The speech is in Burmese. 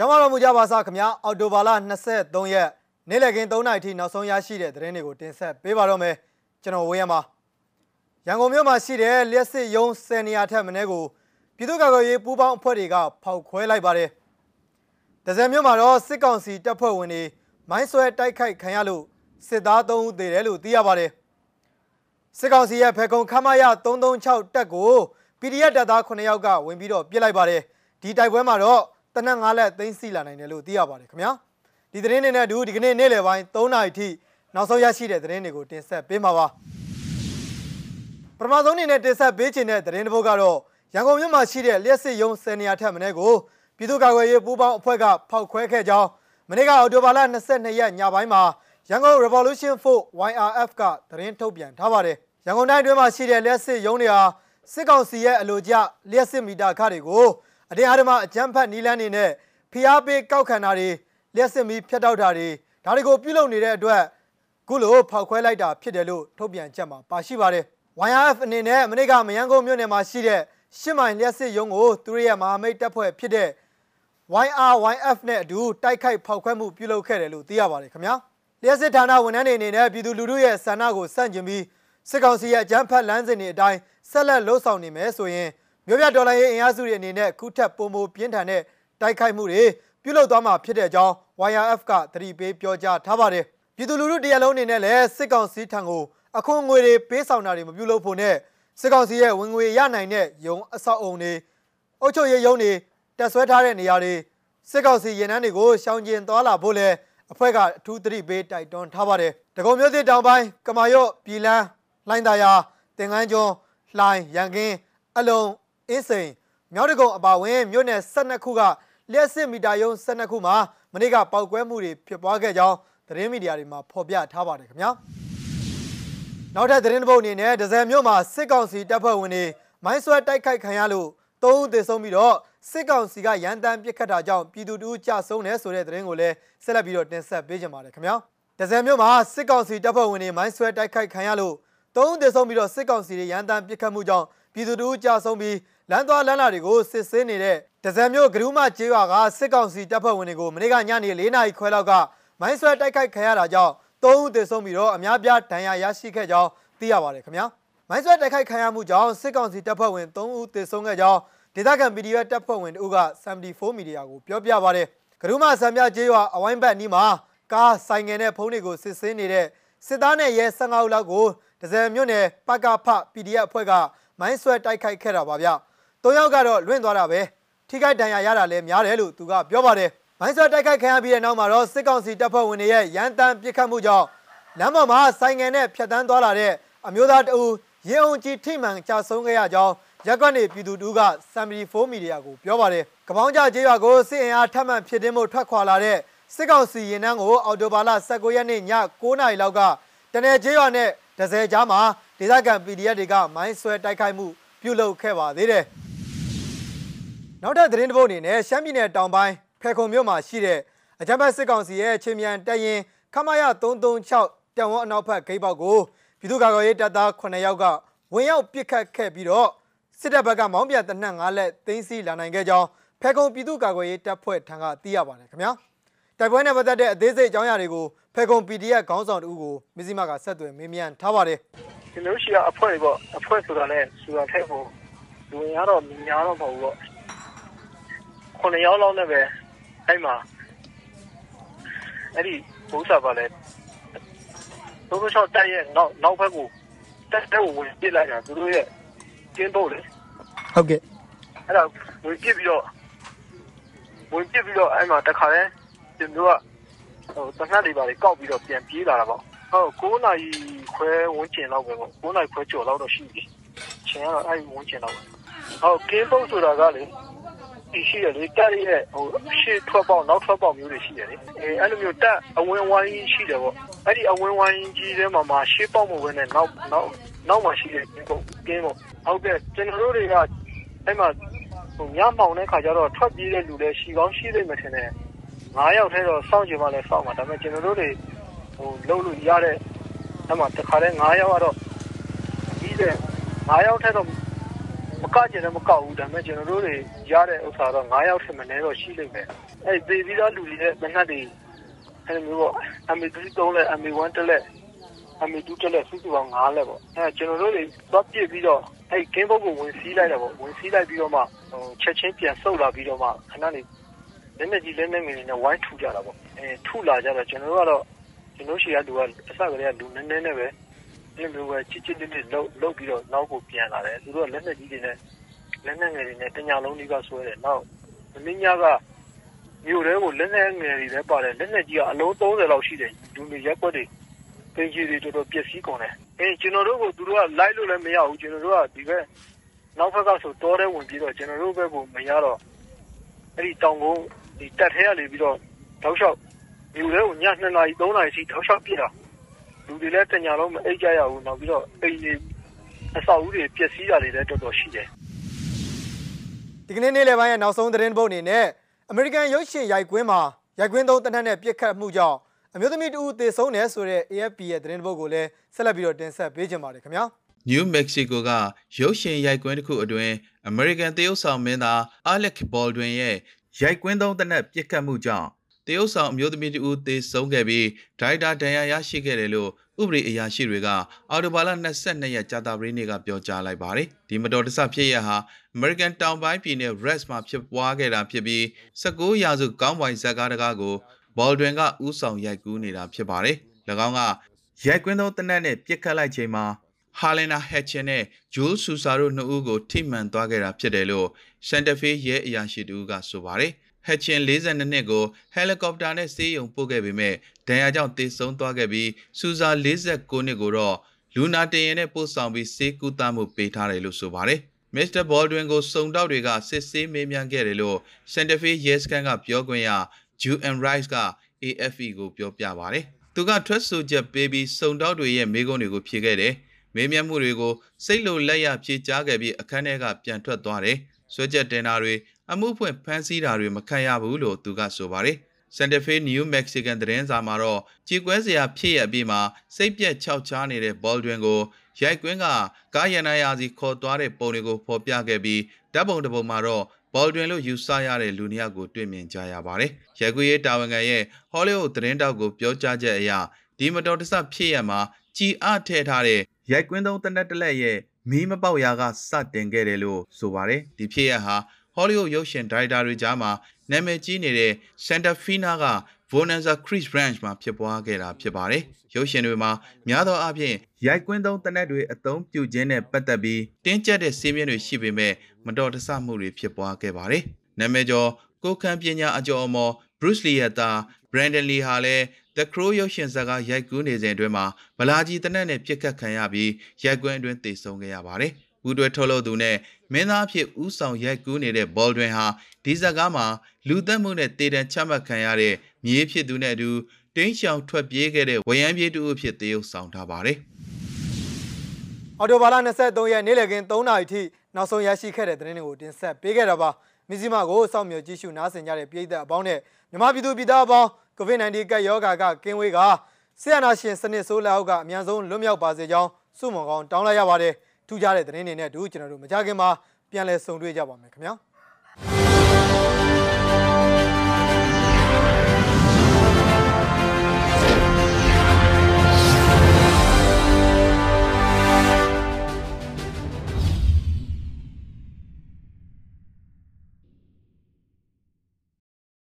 ကျမတော်မူကြပါစားခင်ဗျာအော်တိုဘာလ23ရက်နေ့လည်ခင်း3နာရီထိနောက်ဆုံးရရှိတဲ့သတင်းတွေကိုတင်ဆက်ပေးပါတော့မယ်ကျွန်တော်ဝေးရမှာရန်ကုန်မြို့မှာရှိတဲ့လျှက်စစ်ရုံး10နေရာထက်မနည်းကိုပြည်သူ့ကာကွယ်ရေးပူးပေါင်းအဖွဲ့တွေကဖောက်ခွဲလိုက်ပါတယ်ဒဇယ်မြို့မှာတော့စစ်ကောင်စီတပ်ဖွဲ့ဝင်တွေမိုင်းဆွဲတိုက်ခိုက်ခံရလို့စစ်သား3ဦးသေတယ်လို့သိရပါတယ်စစ်ကောင်စီရဲ့ဖေကုံခမရ336တက်ကို PDF တပ်သား9ယောက်ကဝင်ပြီးတော့ပြစ်လိုက်ပါတယ်ဒီတိုက်ပွဲမှာတော့ တနက်၅လက်သိမ်းစီလာနိုင်တယ်လို့သိရပါတယ်ခင်ဗျာဒီသတင်းတွေနဲ့အတူဒီကနေ့နေ့လယ်ပိုင်း3နာရီထိနောက်ဆုံးရရှိတဲ့သတင်းတွေကိုတင်ဆက်ပေးမှာပါပထမဆုံးအနေနဲ့တင်ဆက်ပေးချင်တဲ့သတင်းတစ်ပုဒ်ကတော့ရန်ကုန်မြို့မှာရှိတဲ့လျှက်စစ်ရုံး10နေရာထက်မနည်းကိုပြည်သူ့ကာကွယ်ရေးပူးပေါင်းအဖွဲ့ကဖောက်ခွဲခဲ့ကြောင်းမနေ့ကအော်တိုဘာလ22ရက်ညပိုင်းမှာရန်ကုန် Revolution 4 YRF ကသတင်းထုတ်ပြန်ထားပါတယ်ရန်ကုန်တိုင်းအတွင်းမှာရှိတဲ့လျှက်စစ်ရုံးတွေဟာစစ်ကောင်စီရဲ့အလို့ကျလျှက်စစ်မီတာခတွေကို အတင်းအဓမ္မအကြမ်းဖက်နီလန်းနေနဲ့ဖိအားပေးကောက်ခံတာတွေလျှက်စစ်မီဖျက်တောက်တာတွေဒါတွေကိုပြုလုပ်နေတဲ့အတွက်ခုလိုဖောက်ခွဲလိုက်တာဖြစ်တယ်လို့ထုတ်ပြန်ချက်မှာပါရှိပါတယ် YRF အနေနဲ့မနေ့ကမယန်းကုန်းမြို့နယ်မှာရှိတဲ့ရှစ်မိုင်လျှက်စစ်ရုံးကိုသူတို့ရဲ့မဟာမိတ်တပ်ဖွဲ့ဖြစ်တဲ့ YRYF နဲ့အတူတိုက်ခိုက်ဖောက်ခွဲမှုပြုလုပ်ခဲ့တယ်လို့သိရပါတယ်ခင်ဗျာလျှက်စစ်ဌာနဝန်ထမ်းတွေအနေနဲ့ပြည်သူလူထုရဲ့ဆန္ဒကိုစန့်ကျင်ပြီးစစ်ကောင်စီရဲ့အကြမ်းဖက်လမ်းစဉ်တွေအတိုင်းဆက်လက်လှုပ်ဆောင်နေမယ်ဆိုရင် မြို့ပြဒေါ်လာရေးအင်အားစုတွေအနေနဲ့ခုထပ်ပုံမပြင်းထန်တဲ့တိုက်ခိုက်မှုတွေပြုလုပ်သွားမှာဖြစ်တဲ့အကြောင်း YRF ကသတိပေးပြောကြားထားပါတယ်ပြည်သူလူထုတရားလုံးအနေနဲ့လည်းစစ်ကောင်စီထံကိုအခွန်ငွေတွေပေးဆောင်တာတွေမပြုလုပ်ဖို့နဲ့စစ်ကောင်စီရဲ့ဝင်ငွေရနိုင်တဲ့ယုံအဆောက်အုံတွေအုပ်ချုပ်ရေးယုံတွေတက်ဆွဲထားတဲ့နေရာတွေစစ်ကောင်စီရင်နှန်းတွေကိုရှောင်ကျဉ်သွားလာဖို့လဲအဖွဲ့ကအထူးသတိပေးတိုက်တွန်းထားပါတယ်။တကုံမျိုးစစ်တောင်ပိုင်းကမာရော့ပြည်လန်းလှိုင်းသာယာတင်ငန်းကျွန်းလှိုင်းရန်ကင်းအလုံး အင်းစိန်မြောက်တကုံအပါဝင်မြို့နယ်12ခုကလျှက်စစ်မီတာယုံ12ခုမှာမနေ့ကပောက်ကွဲမှုတွေဖြစ်ပွားခဲ့ကြောင်းသတင်းမီဒီယာတွေမှာဖော်ပြထားပါတယ်ခင်ဗျာနောက်ထပ်သတင်းတစ်ပုဒ်အနေနဲ့ဒဇယ်မြို့မှာစစ်ကောင်စီတပ်ဖွဲ့ဝင်တွေမိုင်းဆွဲတိုက်ခိုက်ခံရလို့သုံးဦးသေဆုံးပြီးတော့စစ်ကောင်စီကရန်တမ်းပစ်ခတ်တာကြောင့်ပြည်သူတို့ကြဆုံးတယ်ဆိုတဲ့သတင်းကိုလည်းဆက်လက်ပြီးတော့တင်ဆက်ပေးကြပါမယ်ခင်ဗျာဒဇယ်မြို့မှာစစ်ကောင်စီတပ်ဖွဲ့ဝင်တွေမိုင်းဆွဲတိုက်ခိုက်ခံရလို့သုံးဦးသေဆုံးပြီးတော့စစ်ကောင်စီတွေရန်တမ်းပစ်ခတ်မှုကြောင့်ပြည်သူတို့ကြဆုံးပြီး လမ်းသွားလမ်းလာတွေကိုစစ်ဆေးနေတဲ့ဒဇယ်မြို့ဂရုမကျေးရွာကစစ်ကောင်စီတပ်ဖွဲ့ဝင်တွေကိုမနေ့ကညနေ၄နာရီခွဲလောက်ကမိုင်းဆွဲတိုက်ခိုက်ခံရတာကြောင့်သုံးဦးသေဆုံးပြီးတော့အများပြားဒဏ်ရာရရှိခဲ့ကြောင်းသိရပါတယ်ခင်ဗျာမိုင်းဆွဲတိုက်ခိုက်ခံရမှုကြောင့်စစ်ကောင်စီတပ်ဖွဲ့ဝင်3ဦးသေဆုံးခဲ့ကြောင်းဒေသခံ PDF တပ်ဖွဲ့ဝင်တို့က74မီဒီယာကိုပြောပြပါတယ်ဂရုမဆံပြကျေးရွာအဝိုင်းဘက်နီးမှာကားဆိုင်ငယ်နဲ့ဖုန်းတွေကိုစစ်ဆေးနေတဲ့စစ်သားနဲ့ရဲ15ဦးလောက်ကိုဒဇယ်မြို့နယ်ပကဖ PDF အဖွဲ့ကမိုင်းဆွဲတိုက်ခိုက်ခဲ့တာပါဗျ။ ၃ယောက်ကတော့လွင့်သွားတာပဲ။ထိခိုက်ဒဏ်ရာရတာလည်းများတယ်လို့သူကပြောပါတယ်။မိုင်းဆွဲတိုက်ခိုက်ခံရပြီးတဲ့နောက်မှာတော့စစ်ကောင်စီတပ်ဖွဲ့ဝင်တွေရဲ့ရန်တမ်းပစ်ခတ်မှုကြောင့်လမ်းပေါ်မှာဆိုင်ငယ်နဲ့ဖြတ်တန်းသွားလာတဲ့အမျိုးသားတအူရေအောင်ကြီးထိမှန်ကြာဆုံးခဲ့ရကြောင်းရက်ကွက်နေပြည်သူတို့က74မီဒီယာကိုပြောပါတယ်။ကပောင်းကြကျေးရွာကိုစစ်အင်အားထပ်မံဖြစ်တင်းမှုထွက်ခွာလာတဲ့စစ်ကောင်စီရင်နှန်းကိုအော်တိုဘာလ19ရက်နေ့ည9:00နာရီလောက်ကတနယ်ကျေးရွာနဲ့ဒဇယ်ကြားမှာဒေသခံ PDF တွေကမိုင်းဆွဲတိုက်ခိုက်မှုပြုလုပ်ခဲ့ပါသေးတယ်။ နောက်ထပ်သတင်းတစ်ပုဒ်အနေနဲ့ရှမ်းပြည်နယ်တောင်ပိုင်းဖဲခုံမြို့မှာရှိတဲ့အကြမ်းဖက်စစ်ကောင်စီရဲ့ချင်းမြန်တရင်ခမရ336တန်ဝန်းအနောက်ဘက်ဂိတ်ပေါက်ကိုပြည်သူ့ကာကွယ်ရေးတပ်သား9ယောက်ကဝင်ရောက်ပစ်ခတ်ခဲ့ပြီးတော့စစ်တပ်ဘက်ကမောင်းပြန်တနက်၅လက်သိမ်းဆီးလာနိုင်ခဲ့ကြောင်းဖဲခုံပြည်သူ့ကာကွယ်ရေးတပ်ဖွဲ့ထံကသိရပါတယ်ခင်ဗျာတိုက်ပွဲနဲ့ပတ်သက်တဲ့အသေးစိတ်အကြောင်းအရာတွေကိုဖဲခုံ PDF ခေါင်းဆောင်တူကိုမစ္စည်းမကဆက်သွယ်မေးမြန်းထားပါတယ်ကျွန်တော်ရှိရအဖွဲ့ပေါ့အဖွဲ့ဆိုတာလည်းဆိုတာထက်ကိုလူရတော့ညာတော့မဟုတ်ဘူးပေါ့ ခုနှစ်ယောက်လောက်နဲ့ပဲအဲ့မှာအဲ့ဒီဘုရားပါလဲဘုရားချောက်တက်ရဲ့နောက်နောက်ဘက်ကိုတက်တဲ့ဝင်ပြစ်လိုက်တာသူတို့ရဲ့ကျင်းတော့လေဟုတ်ကဲ့အဲ့ဒါဝင်ပြစ်ပြီးတော့ဝင်ပြစ်ပြီးတော့အဲ့မှာတခါလဲကျွန်တော်ကဟိုတနက်တွေပါလေကောက်ပြီးတော့ပြန်ပြေးလာတာပေါ့ဟုတ်9နာရီခွဲဝန်းကျင်လောက်ပဲပေါ့9နာရီခွဲကျော်လောက်တော့ရှိပြီချိန်ကတော့အဲ့ဝန်းကျင်လောက်ဟုတ်ကင်းပုတ်ဆိုတာကလေ ဒီရှိရလေတက်ရဲ့ဟိုရှေ့ထွက်ပေါက်နောက်ထွက်ပေါက်မျိုးတွေရှိတယ်လေအဲအဲ့လိုမျိုးတက်အဝင်ဝိုင်းရှိတယ်ပေါ့အဲ့ဒီအဝင်ဝိုင်းကြီးထဲမှာမှရှေ့ပေါက်မဝင်နဲ့နောက်နောက်နောက်မှရှိတဲ့ကင်းပုတ်ကင်းပေါ့ဟုတ်ကဲ့ကျွန်တော်တို့တွေကအဲ့မှာဟိုညမောင်တဲ့ခါကျတော့ထွက်ပြေးတဲ့လူတွေရှိကောင်းရှိနေမှထင်တယ်9ယောက်ထဲတော့စောင့်ကြည့်မှလည်းစောင့်မှာဒါပေမဲ့ကျွန်တော်တို့တွေဟိုလုံးလို့ရတဲ့အဲ့မှာတခါတည်း9ယောက်ကတော့ပြီးတဲ့9ယောက်ထဲတော့ မကကျင်လည်းမကောက်ဘူးဒါပေမဲ့ကျွန်တော်တို့တွေရတဲ့ဥစ္စာတော့9ယောက်ထက်မနည်းတော့ရှိလိမ့်မယ်အဲ့ဒီပြီးတော့လူတွေရဲ့မနှက်တွေအဲ့လိုမျိုးပေါ့ MA3 3လက် MA1 တစ်လက် MA2 တစ်လက်စုစုပေါင်း9လက်ပေါ့အဲ့ကျွန်တော်တို့တွေသွားပြစ်ပြီးတော့အဲ့ကင်းဘုတ်ကိုဝင်စီးလိုက်တာပေါ့ဝင်စီးလိုက်ပြီးတော့မှဟိုချက်ချင်းပြန်ဆုတ်လာပြီးတော့မှခဏနေလက်နဲ့ကြီးလက်နဲ့ငယ်နေနဲ့ဝိုင်းထူကြတာပေါ့အဲထူလာကြတော့ကျွန်တော်တို့ကတော့ကျွန်တော်ရှိရလူကအစကတည်းကလူနည်းနည်းနဲ့ပဲ ဒီလိုပဲချစ်ချစ်လေးလေးလှုပ်လှုပ်ပြီးတော့နောက်ကိုပြန်လာတယ်သူတို့ကလက်နဲ့ကြီးတွေနဲ့လက်နဲ့ငယ်တွေနဲ့တညာလုံးကြီးကဆွဲတယ်နောက်မင်းညာကမြို့ထဲကိုလက်နဲ့ငယ်တွေလည်းပါတယ်လက်နဲ့ကြီးကအလုံး30လောက်ရှိတယ်လူတွေရက်ွက်တွေပင်ကြီးတွေတော်တော်ပျက်စီးကုန်တယ်အဲကျွန်တော်တို့ကသူတို့ကလိုက်လို့လည်းမရဘူးကျွန်တော်တို့ကဒီဘက်နောက်ဘက်ကဆိုတောထဲဝင်ပြီးတော့ကျွန်တော်တို့ဘက်ကိုမရတော့အဲ့ဒီတောင်ကုန်းဒီတက်ထဲကနေပြီးတော့တောက်လျှောက်မြို့ထဲကိုည2နာရီ3နာရီစီတောက်လျှောက်ပြစ်တာ လူတွေလည်း တညာလုံး မအိတ်ကြရဘူး နောက်ပြီးတော့ အိမ်တွေ အဆောက်အဦတွေ ပျက်စီးတာတွေလည်း တော်တော်ရှိတယ် ဒီကနေ့ နေ့လယ်ပိုင်းရဲ့ နောက်ဆုံးသတင်းပုတ်အနေနဲ့ အမေရိကန် ရုပ်ရှင်ရိုက်ကွင်းမှာ ရိုက်ကွင်းသုံးတနက်နဲ့ပြစ်ခတ်မှုကြောင့် အမျိုးသမီးတဦး သေဆုံးတယ်ဆိုတဲ့ AFP ရဲ့ သတင်းပုတ်ကိုလည်း ဆက်လက်ပြီးတော့ တင်ဆက်ပေးကြပါရစေခင်ဗျာ New Mexico က ရုပ်ရှင်ရိုက်ကွင်းတစ်ခုအတွင်း American တရုတ်ဆောင်မင်းသား Alec Baldwin ရဲ့ ရိုက်ကွင်းသုံးတနက်ပြစ်ခတ်မှုကြောင့် တရုတ်ဆောင်အမျိုးသမီးတဦးသေဆုံးခဲ့ပြီးဒရိုက်တာဒဏ်ရာရရှိခဲ့တယ်လို့ဥပဒေအရာရှိတွေကအော်တိုဘာလ22ရက်ကြာသပတေးနေ့ကပြောကြားလိုက်ပါတယ်။ဒီမတော်တဆဖြစ်ရဟာ American တောင်ပိုင်းပြည်နယ် Rest မှာဖြစ်ပွားခဲ့တာဖြစ်ပြီး19ရာစုကောင်းပိုင်ဇက်ကားတကားကို Baldwin ကဥဆောင်ရိုက်ကူးနေတာဖြစ်ပါတယ်။၎င်းကရိုက်ကွင်းသုံးတနက်နဲ့ပြစ်ခတ်လိုက်ချိန်မှာဟာလင်နာဟက်ချင်နဲ့ဂျိုးဆူဆာတို့နှစ်ဦးကိုထိမှန်သွားခဲ့တာဖြစ်တယ်လို့ရှန်တဖေးရဲအရာရှိတူကဆိုပါတယ်။ ဟက်ချင်42နှစ်ကိုဟယ်လီကော်ပတာနဲ့စေးရုံပို့ခဲ့ပေမဲ့ဒဏ်ရာကြောင့်သေဆုံးသွားခဲ့ပြီးဆူဆာ49နှစ်ကိုတော့လူနာတင်ရင်နဲ့ပို့ဆောင်ပြီးစေးကူတာမှုပေးထားတယ်လို့ဆိုပါတယ်။မစ္စတာဘော်ဒဝင်ကိုစုံတောက်တွေကစစ်ဆေးမေးမြန်းခဲ့တယ်လို့ရှန်တဖေးရဲစကန်ကပြောခွင့်ရ Ju and Rice က AFE ကိုပြောပြပါတယ်။သူကထွက်ဆိုချက်ပေးပြီးစုံတောက်တွေရဲ့မေးခွန်းတွေကိုဖြေခဲ့တယ်။မေးမြန်းမှုတွေကိုစိတ်လိုလက်ရဖြေကြားခဲ့ပြီးအခန်းထဲကပြန်ထွက်သွားတယ်။ ဆွဲချက်တင်တာတွေအမှုဖွင့်ဖမ်းဆီးတာတွေမခံရဘူးလို့သူကဆိုပါတယ်။ Santa Fe New Mexican သတင်းစာမှာတော့ကြေကွဲစရာဖြစ်ရပြီးမှစိတ်ပြက်ခြောက်ခြားနေတဲ့ Baldwin ကိုရိုက်ကွင်းကကားရန်နာယာစီခေါ်သွားတဲ့ပုံတွေကိုဖော်ပြခဲ့ပြီးဓာတ်ပုံတစ်ပုံမှာတော့ Baldwin လို့ယူဆရတဲ့လူနှစ်ယောက်ကိုတွေ့မြင်ကြရပါတယ်။ရိုက်ကွင်းရေးတာဝန်ခံရဲ့ Hollywood သတင်းတောက်ကိုပြောကြားချက်အရဒီမတော်တဆဖြစ်ရမှာကြည်အထည့်ထားတဲ့ရိုက်ကွင်းသုံးတနက်တလက်ရဲ့ မီးမပေါက်ရာကစတင်ခဲ့တယ်လို့ဆိုပါတယ်။ဒီဖြစ်ရဟာဟောလိဝုဒ်ရုပ်ရှင်ဒါရိုက်တာတွေကြားမှာနာမည်ကြီးနေတဲ့ Santa Fina က Bonanza Creek Ranch မှာဖြစ်ပွားခဲ့တာဖြစ်ပါတယ်။ရုပ်ရှင်တွေမှာများသောအားဖြင့်ရိုက်ကွင်းသုံးတနက်တွေအသုံးပြုခြင်းနဲ့ပတ်သက်ပြီးတင်းကျပ်တဲ့စီးမြင်တွေရှိပေမဲ့မတော်တဆမှုတွေဖြစ်ပွားခဲ့ပါတယ်။နာမည်ကျော်ကိုခန့်ပညာအကျော်အမော် Bruce Lee ရဲ့သား Brandon Lee ဟာလည်း The Crow ရုပ်ရှင်ဇာတ်ကားရိုက်ကူးနေစဉ်အတွင်းမှာဗလာကြီးတနက်နဲ့ပြစ်ခတ်ခံရပြီးရိုက်ကွင်းအတွင်းသေဆုံးခဲ့ရပါတယ်။ဦးတွဲထုတ်လို့သူနဲ့မင်းသားအဖြစ်ဦးဆောင်ရိုက်ကူးနေတဲ့ Baldwin ဟာဒီဇာတ်ကားမှာလူသက်မှုနဲ့တေတံချမှတ်ခံရတဲ့မြေးဖြစ်သူနဲ့အတူတင်းချောင်ထွက်ပြေးခဲ့တဲ့ဝရမ်းပြေးတူအဖြစ်သေုပ်ဆောင်ထားပါတယ်။အော်တိုဘာလ23ရက်နေ့လည်ခင်း3နာရီထိနောက်ဆုံးရရှိခဲ့တဲ့သတင်းတွေကိုတင်ဆက်ပေးခဲ့တာပါမြစည်းမကိုစောင့်မျှော်ကြည့်ရှုနားဆင်ကြတဲ့ပြည်သက်အပေါင်းနဲ့မြန်မာပြည်သူပြည်သားအပေါင်း COVID-19 ကပ်ရောဂါကကင်းဝေးကဆရာနာရှင်စနစ်ဆိုးလက်အောက်ကအများဆုံးလွတ်မြောက်ပါစေကြောင်းဆုမွန်ကောင်းတောင်းလိုက်ရပါတယ်ထူးခြားတဲ့သတင်းတွေနဲ့အတူကျွန်တော်တို့မကြခင်မှာပြန်လည်ဆုံတွေ့ကြပါမယ်ခင်ဗျာ